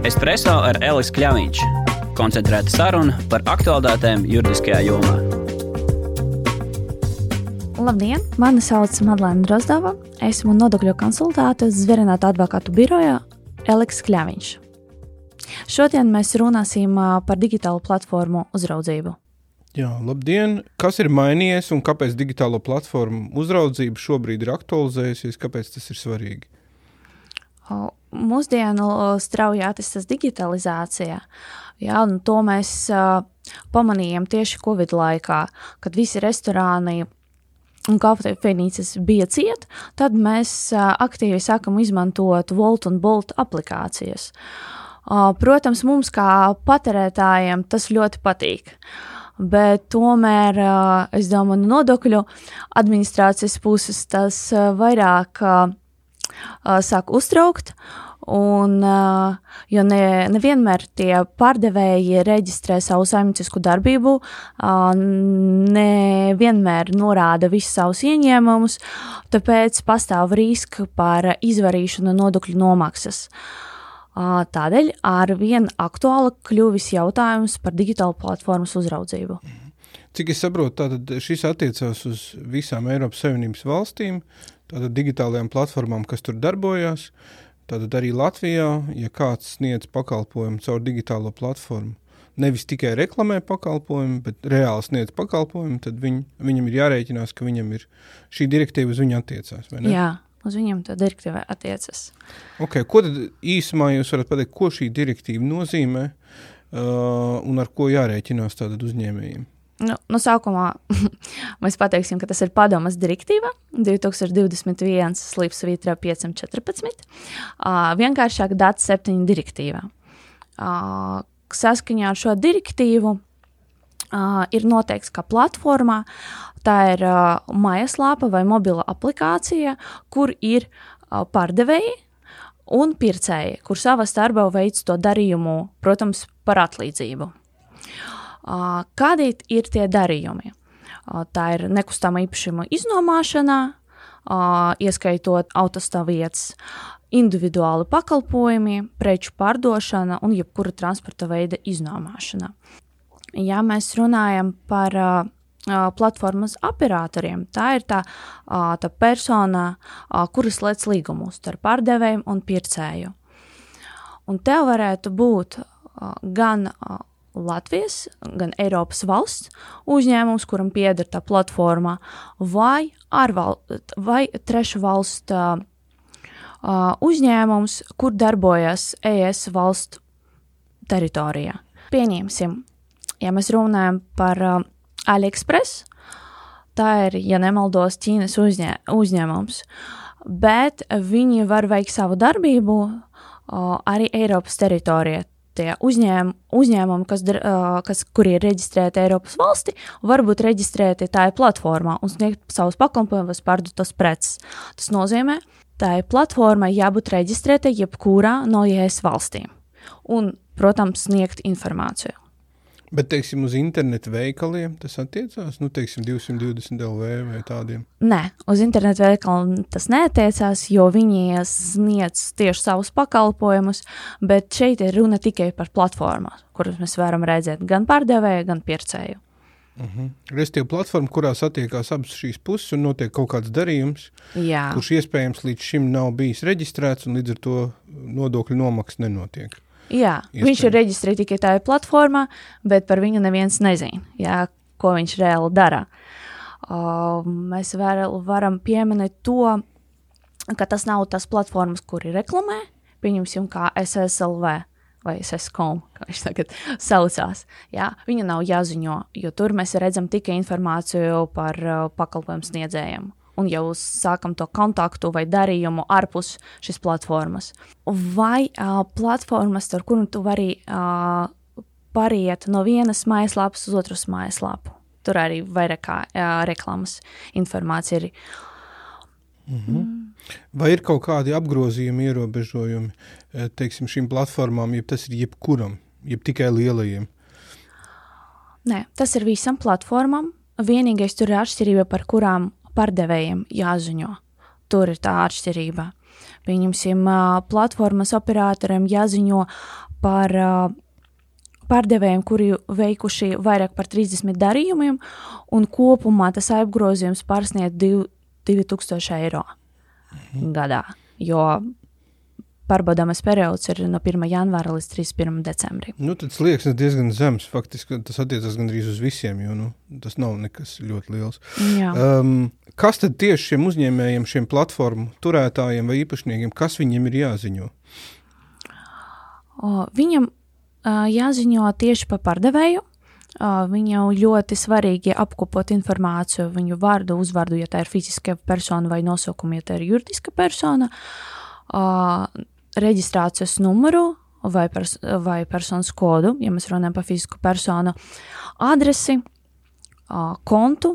Espreso ar Elisu Kļāviņš. Koncentrēta saruna par aktuālitātēm juridiskajā jomā. Labdien! Mani sauc Madlēna Drozdova. Esmu nodokļu konsultāte Zvērnāta advokātu birojā Eliks Kļāviņš. Šodien mēs runāsim par digitālu platformu uzraudzību. Jā, labdien! Kas ir mainījies un kāpēc digitālo platformu uzraudzība šobrīd ir aktualizējusies? Kāpēc tas ir svarīgi? Mūsdienu strauji attīstās digitalizācija. Jā, to mēs pamanījām tieši Covid laikā, kad visi restorāni un kafejnīcas bija ciet, tad mēs aktīvi sākam izmantot Volt un Bolt aplikācijas. Protams, mums kā patērētājiem tas ļoti patīk. Bet tomēr es domāju, no nodokļu administrācijas puses tas vairāk sāk uztraukt. Un, jo ne, nevienmēr tie pārdevēji reģistrē savu saimniecisku darbību, nevienmēr norāda visus savus ieņēmumus, tāpēc pastāv risks par izvarīšanu nodokļu nomaksas. Tādēļ ar vien aktuāli kļuvis jautājums par digitālu platformas uzraudzību. Cik es saprotu, tātad šis attiecās uz visām Eiropas Savienības valstīm, tātad digitālajām platformām, kas tur darbojās. Tātad arī Latvijā, ja kāds sniedz pakalpojumu caur digitālo platformu, nevis tikai reklamē pakalpojumu, bet reāli sniedz pakalpojumu, tad viņ, viņam ir jārēķinās, ka viņam ir šī direktīva uz viņu attiecās. Jā, uz viņiem tā direktīva attiecas. Okay, ko tad īsumā jūs varat pateikt, ko šī direktīva nozīmē uh, un ar ko jārēķinās tātad uzņēmējiem? Nu, no sākumā mēs pateiksim, ka tas ir padomas direktīva 2021 slīps vītrā 514, uh, vienkāršāk data 7 direktīva. Uh, saskaņā ar šo direktīvu uh, ir noteikts, ka platformā tā ir uh, mājaslāpa vai mobila aplikācija, kur ir uh, pārdevēji un pircēji, kur savā starpā veids to darījumu, protams, par atlīdzību. Kādi ir tie darījumi? Tā ir nekustamā īpašuma iznomāšana, ieskaitot autostāvvietas, individuāli pakalpojumi, preču pārdošana un jebkura transporta veida iznomāšana. Ja mēs runājam par platformas operatoriem, tā ir tā, tā persona, kuras slēdz līgumus starp pārdevējiem un pircēju. Un te varētu būt gan Latvijas, gan Eiropas valsts uzņēmums, kuram pieder tā platforma, vai, ārval, vai trešu valstu uh, uzņēmums, kur darbojas ES valstu teritorijā. Pieņemsim, ja mēs runājam par uh, AliExpress, tā ir, ja nemaldos, Ķīnas uzņē, uzņēmums, bet viņi var veikt savu darbību uh, arī Eiropas teritorijā tie uzņēm, uzņēmumi, kas, uh, kas, kuri ir reģistrēti Eiropas valstī, var būt reģistrēti tajā platformā un sniegt savus pakalpojumus, pārdot tos preces. Tas nozīmē, tā platformai jābūt reģistrētai jebkurā no ES valstīm un, protams, sniegt informāciju. Bet, teiksim, uz internetu veikaliem tas attiecās, nu, teiksim, 220 LV vai tādiem? Nē, uz internetu veikaliem tas neatiecās, jo viņi sniedz tieši savus pakalpojumus, bet šeit ir runa tikai par platformām, kuras mēs varam redzēt gan pārdevēju, gan pircēju. Uh mhm. -huh. Restīvi platforma, kurā satiekās abas šīs puses un notiek kaut kāds darījums, Jā. kurš iespējams līdz šim nav bijis reģistrēts un līdz ar to nodokļu nomaksa nenotiek. Jā, Iespējams. viņš ir reģistrēts tikai tajā platformā, bet par viņu neviens nezina, jā, ko viņš reāli dara. Uh, mēs var, varam pieminēt to, ka tas nav tas platformas, kuri reklamē, pieņemsim, kā SSLV vai SSCOM, kā viņš tagad saucās. Jā, viņa nav jāziņo, jo tur mēs redzam tikai informāciju par uh, pakalpojumu sniedzējiem un jau sākam to kontaktu vai darījumu ārpus šīs platformas. Vai uh, platformas, ar kurām tu vari uh, pāriet no vienas mājaslapas uz otras mājaslapu. Tur arī vairāk kā uh, reklāmas informācija ir. Mm -hmm. Vai ir kaut kādi apgrozījumi, ierobežojumi teiksim, šīm platformām, ja tas ir jebkuram, jeb tikai lielajiem? Nē, tas ir visam platformām. Vienīgais tur ir atšķirība, par kurām pārdevējiem jāziņo. Tur ir tā atšķirība. Pieņemsim, platformas operatoriem jāziņo par pārdevējiem, kuri veikuši vairāk par 30 darījumiem, un kopumā tas apgrozījums pārsniedz 2000 eiro mhm. gadā. Jo pārbaudāmais periods ir no 1. janvāra līdz 31. decembrim. Nu, tas liekas diezgan zems. Faktiski tas attiecas gandrīz uz visiem, jo nu, tas nav nekas ļoti liels. Jā. Um, kas tad tieši šiem uzņēmējiem, šiem platformu turētājiem vai īpašniekiem, kas viņiem ir jāziņo? O, viņam uh, jāziņo tieši par pārdevēju. Uh, viņam ļoti svarīgi apkopot informāciju, viņu vārdu, uzvārdu, ja tā ir fiziska persona, vai nosaukumu, ja tā ir juridiska persona. Uh, reģistrācijas numuru vai, pers vai personas kodu, ja mēs runājam par fizisku personu, adresi, kontu,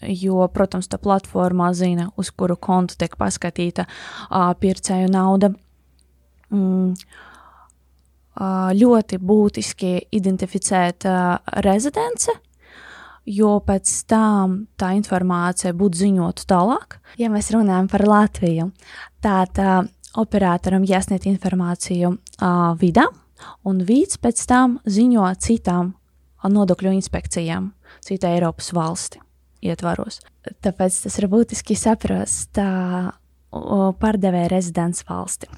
jo, protams, tā platformā zina, uz kuru kontu tiek paskatīta pircēju nauda. Mm, ļoti būtiski identificēt rezidence, jo pēc tam tā informācija būtu ziņota tālāk. Ja mēs runājam par Latviju, tad operatoram jāsniedz informāciju uh, vidā, un vīds pēc tam ziņo citām nodokļu inspekcijām, citai Eiropas valsti ietvaros. Tāpēc tas ir būtiski saprast tā pārdevēja rezidents valsti.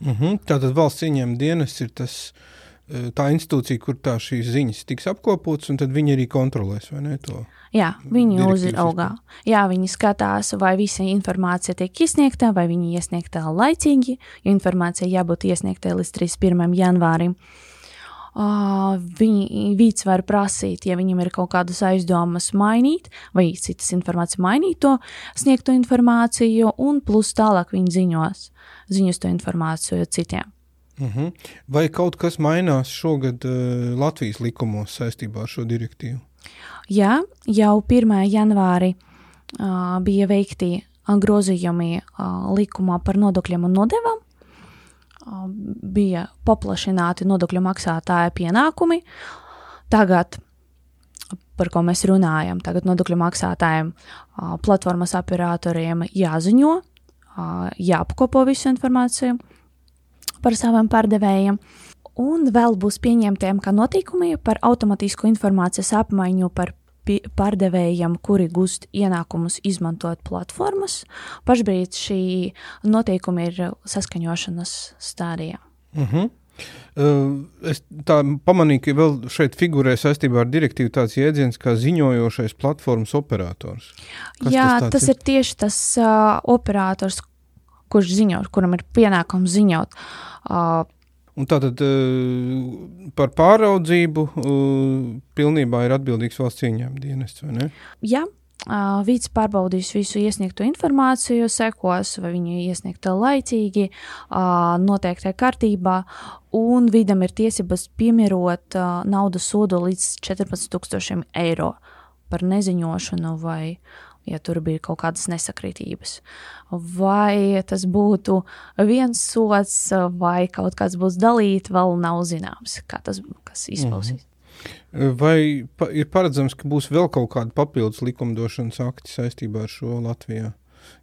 Mm -hmm. Tātad valsts ieņēmuma dienas ir tas tā institūcija, kur tā šīs ziņas tiks apkopotas, un tad viņi arī kontrolēs ne, to. Jā, viņi uzraugā. Jā, viņi skatās, vai visa informācija tiek iesniegta, vai viņi iesniegta laicīgi, jo informācija jābūt iesniegtai līdz 31. janvārim. Uh, viņi vīds var prasīt, ja viņam ir kaut kādas aizdomas, mainīt, vai citas informācijas mainīt to sniegto informāciju, un plus tālāk viņi ziņos, ziņos to informāciju citiem. Uh mhm. -huh. Vai kaut kas mainās šogad uh, Latvijas likumos saistībā ar šo direktīvu? Jā, jau 1. janvārī uh, bija veikti grozījumi uh, likumā par nodokļiem un nodevām. Uh, bija paplašināti nodokļu maksātāja pienākumi. Tagad, par ko mēs runājam, tagad nodokļu maksātājiem, platformas operatoriem jāziņo, jāapkopo visu informāciju par saviem pārdevējiem. Un vēl būs pieņemtiem kā noteikumi par automātisku informācijas apmaiņu par pārdevējiem, kuri gūst ienākumus izmantot platformas. Pašbrīd šī noteikumi ir saskaņošanas stādijā. Uh mhm. -huh. Uh, es tā pamanīju, ka vēl šeit figurē saistībā ar direktīvu tāds jēdziens kā ziņojošais platformas operators. Kas Jā, tas, tas ir? ir tieši tas uh, operators, kurš ziņo, kuram ir pienākums ziņot. Uh, Un tātad uh, par pāraudzību uh, pilnībā ir atbildīgs valsts ieņēmuma dienests, vai ne? Jā. Uh, Vīds pārbaudīs visu iesniegto informāciju, sekos, vai viņa iesniegta laicīgi, uh, noteiktai kārtībā, un vidam ir tiesības piemērot uh, naudas sodu līdz 14,000 eiro par neziņošanu vai ja tur bija kaut kādas nesakritības. Vai tas būtu viens sots, vai kaut kāds būs dalīts, vēl nav zināms, kā tas izpausīs. -hmm. Vai pa, ir paredzams, ka būs vēl kaut kāda papildus likumdošanas akti saistībā ar šo Latvijā?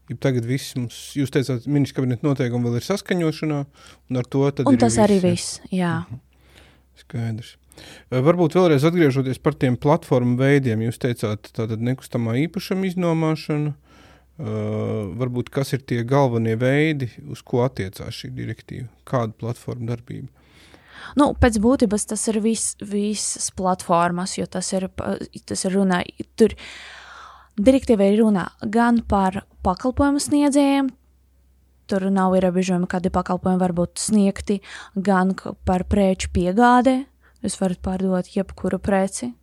Ja tagad viss mums, jūs teicāt, ministrs kabineta noteikumi vēl ir saskaņošanā, un ar to tad un ir. Tas viss, arī viss, jā. -hmm. Skaidrs. Varbūt vēlreiz atgriežoties par tiem platformu veidiem, jūs teicāt, tātad nekustamā īpašuma iznomāšana. Uh, varbūt kas ir tie galvenie veidi, uz ko attiecās šī direktīva? Kāda platforma darbība? Nu, pēc būtības tas ir vis, visas platformas, jo tas ir, tas ir runā, tur direktīva ir runā gan par pakalpojumu sniedzējiem, tur nav ierobežojumi, kādi pakalpojumi var būt sniegti, gan par preču piegādi, Jūs varat pārdot jebkuru preci.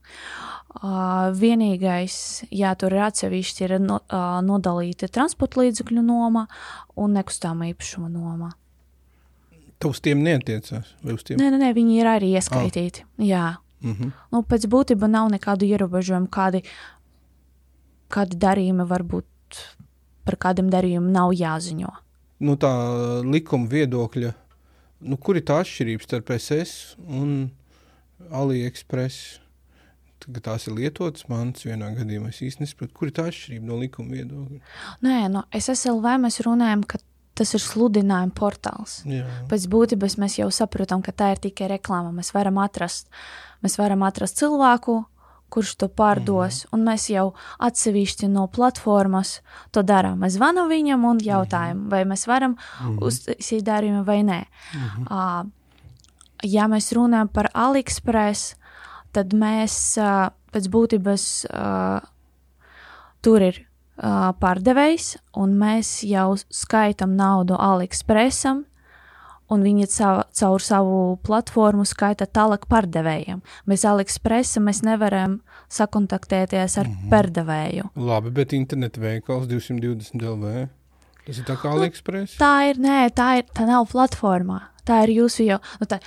Uh, vienīgais, jā, tur ir atsevišķi ir no, uh, nodalīta transporta līdzekļu noma un nekustamā īpašuma noma. Tu uz tiem netiecās? Tiem? Nē, nē, nē, viņi ir arī ieskaitīti. Ah. Jā. Mm -hmm. nu, pēc būtības nav nekādu ierobežojumu, kādi, kādi darījumi var būt, par kādiem darījumiem nav jāziņo. Nu, tā likuma viedokļa, nu, kur ir tā atšķirība starp SS un AliExpress. Tās ir lietotas mantas vienā gadījumā. Es īstenībā nesaprotu, kur ir tā atšķirība no likuma viedokļa. Nē, no SSLV mēs runājam, ka tas ir sludinājuma portāls. Jā. Pēc būtības mēs jau saprotam, ka tā ir tikai reklāma. Mēs varam atrast, mēs varam atrast cilvēku, kurš to pārdos, mm. un mēs jau atsevišķi no platformas to darām. Mēs zvanām viņam un jautājam, vai mēs varam mm. uztaisīt darījumu vai nē. Mm. Uh, ja mēs runājam par AliExpress, tad mēs pēc būtības tur ir pārdevējs, un mēs jau skaitām naudu AliExpressam, un viņi caur, caur savu platformu skaita tālāk pārdevējiem. Bez AliExpressa mēs nevaram sakontaktēties ar mm -hmm. pārdevēju. Labi, bet interneta veikals 220 LV. Tas ir tā kā AliExpress? Nu, tā ir, nē, tā, ir, tā nav platformā. Tā ir jūsu jau. Nu, tā,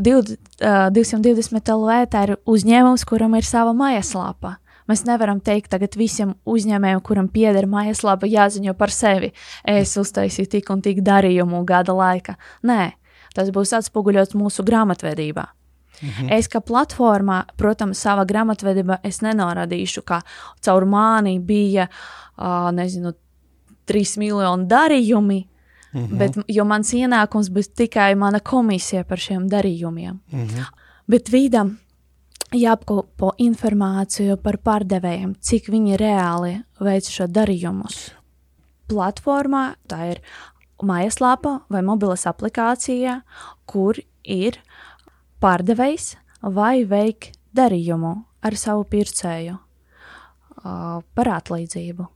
20, uh, 220 LV tā ir uzņēmums, kuram ir sava mājaslapa. Mēs nevaram teikt tagad visam uzņēmējam, kuram pieder mājaslapa, jāziņo par sevi. Es uztaisīju tik un tik darījumu gada laika. Nē, tas būs atspoguļots mūsu grāmatvedībā. Mhm. Es kā platformā, protams, savā grāmatvedībā nenorādīšu, ka caur mani bija, uh, nezinu, 3 miljoni darījumi, mhm. bet, jo mans ienākums būs tikai mana komisija par šiem darījumiem. Mhm. Bet vidam jāapkopo informāciju par pārdevējiem, cik viņi reāli veic šo darījumus. Platformā tā ir mājaslapa vai mobilas aplikācija, kur ir pārdevējs vai veik darījumu ar savu pircēju uh, par atlīdzību.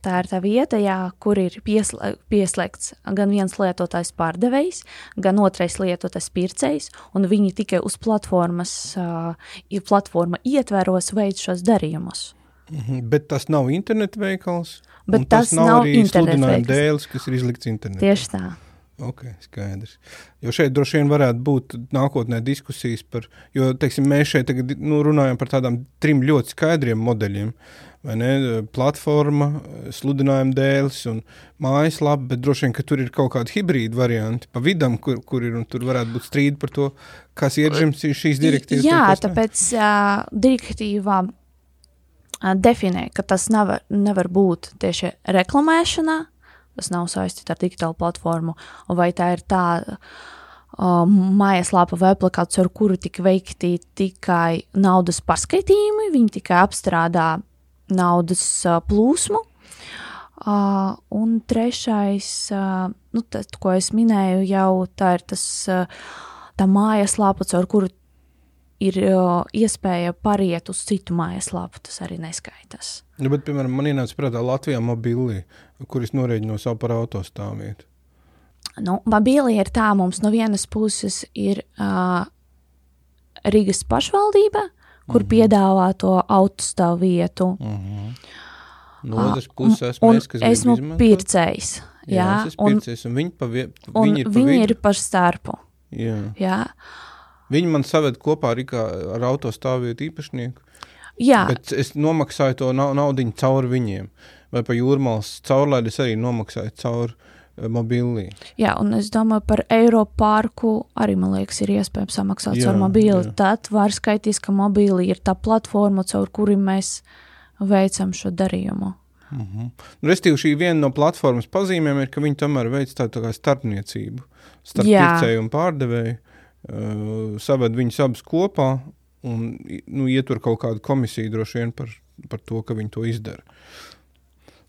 Tā ir tā vieta, jā, kur ir pieslē, pieslēgts gan viens lietotājs pārdevējs, gan otrais lietotājs pircējs, un viņi tikai uz platformas, uh, platforma ietveros veids šos darījumus. -hmm, bet tas nav interneta veikals. Bet tas, tas nav, nav arī sludinājuma dēls, kas ir izlikts internetā. Tieši tā. Ok, skaidrs. Jo šeit droši vien varētu būt nākotnē diskusijas par, jo, teiksim, mēs šeit tagad nu, runājam par tādām trim ļoti skaidriem modeļiem. Uh, ne, platforma, sludinājuma dēls un mājaslapa, bet droši vien, ka tur ir kaut kāda hibrīda varianti pa vidam, kur, kur ir un tur varētu būt strīdi par to, kas iedzims šīs direktīvas. Jā, tāpēc uh, direktīvā uh, definē, ka tas nevar, nevar būt tieši reklamēšanā, tas nav saistīts ar digitālu platformu, vai tā ir tā uh, mājaslapa vai aplikācija, ar kuru tika veikti tikai naudas paskaitījumi, viņi tikai apstrādā naudas plūsmu. Uh, un trešais, uh, nu, tas, ko es minēju, jau tā ir tas, uh, tā mājaslapa, ar kuru ir uh, iespēja pāriet uz citu mājaslapu. Tas arī neskaitās. Nu, bet, piemēram, man ienāca prātā Latvijā mobili, kuris norēģino savu par autostāvvietu. Nu, mobili ir tā, mums no vienas puses ir uh, Rīgas pašvaldība, kur mm -hmm. piedāvā to autostāvu vietu. Mm -hmm. No otras puses, esmu es, kas esmu pircējs. Jā, jā es esmu pircējs, un viņi, pa vie, un viņi ir pa viņi ir par starpu. Jā. jā. Viņi man saved kopā arī ar autostāvvietu īpašnieku. Jā. Bet es nomaksāju to naudu caur viņiem. Vai pa jūrmālas caurlaides arī nomaksāju caur uh, mobīlī. Jā, un es domāju par eiro parku arī, man liekas, ir iespējams samaksāt jā, caur mobīli. Jā. Tad var skaitīt, ka mobīlī ir tā platforma, caur kuri mēs veicam šo darījumu. Mm -hmm. Restīvi, šī viena no platformas pazīmēm ir, ka viņi tomēr veic tādu tā starpniecību starp pircēju un pārdevēju, uh, saved viņus abus kopā un nu, ietur kaut kādu komisiju droši vien par, par to, ka viņi to izdara.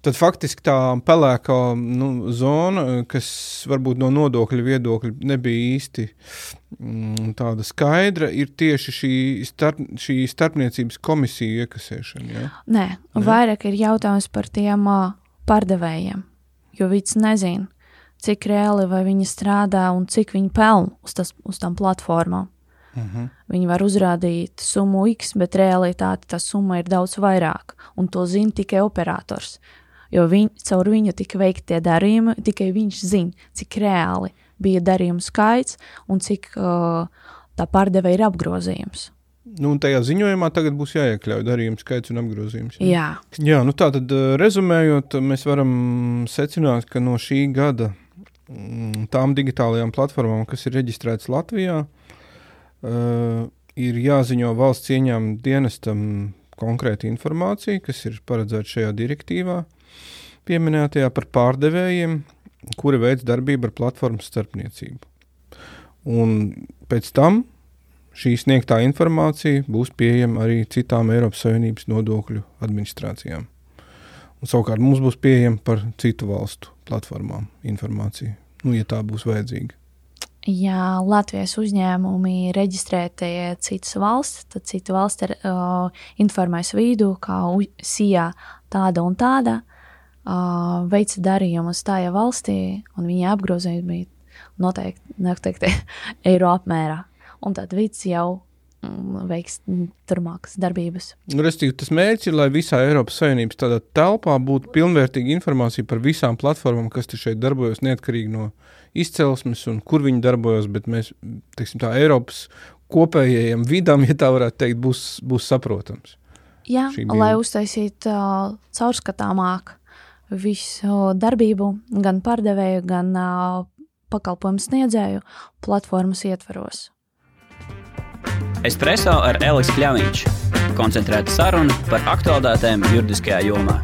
Tad faktiski tā pelēkā nu, zona, kas varbūt no nodokļu viedokļa nebija īsti mm, tāda skaidra, ir tieši šī, starp, šī starpniecības komisija iekasēšana. Ja? Nē, Nē, vairāk ir jautājums par tiem pārdevējiem, jo viņi nezina, cik reāli viņi strādā un cik viņi pelna uz, tas, uz tām platformām. Uh mhm. -huh. Viņi var uzrādīt summu X, bet realitāte tā summa ir daudz vairāk, un to zina tikai operators jo viņ, caur viņu tika veikti tie darījumi, tikai viņš zina, cik reāli bija darījumu skaits un cik uh, tā pārdeve ir apgrozījums. Nu, tajā ziņojumā tagad būs jāiekļauj darījuma skaits un apgrozījums. Jā, jā nu tā tad rezumējot, mēs varam secināt, ka no šī gada mm, tām digitālajām platformām, kas ir reģistrētas Latvijā, uh, ir jāziņo valsts ieņēmuma dienestam konkrēta informācija, kas ir paredzēta šajā direktīvā. Uh, pieminētajā par pārdevējiem, kuri veids darbību ar platformas starpniecību. Un pēc tam šī sniegtā informācija būs pieejama arī citām Eiropas Savienības nodokļu administrācijām. Un, savukārt mums būs pieejama par citu valstu platformām informācija, nu, ja tā būs vajadzīga. Ja Latvijas uzņēmumi reģistrētie citas valsts, tad cita valsts ir uh, informējusi vidū, kā SIA tāda un tāda uh, veica darījumus tajā valstī, un viņa apgrozījumi bija noteikti, noteikti eiro apmērā. Un tad vids jau mm, veiks turpmākas darbības. Nu, Restīvi, tas mērķis ir, lai visā Eiropas Savienības telpā būtu pilnvērtīga informācija par visām platformām, kas šeit darbojas, neatkarīgi no izcelsmes un kur viņi darbojas, bet mēs, teiksim, tā Eiropas kopējajam vidam, ja tā varētu teikt, būs, būs saprotams. Jā, lai uztaisītu uh, caurskatāmāk visu darbību, gan pārdevēju, gan uh, pakalpojumu sniedzēju platformas ietveros. Espreso ar Elisu Kļāviņš. Koncentrēta saruna par aktuālitātēm juridiskajā jomā.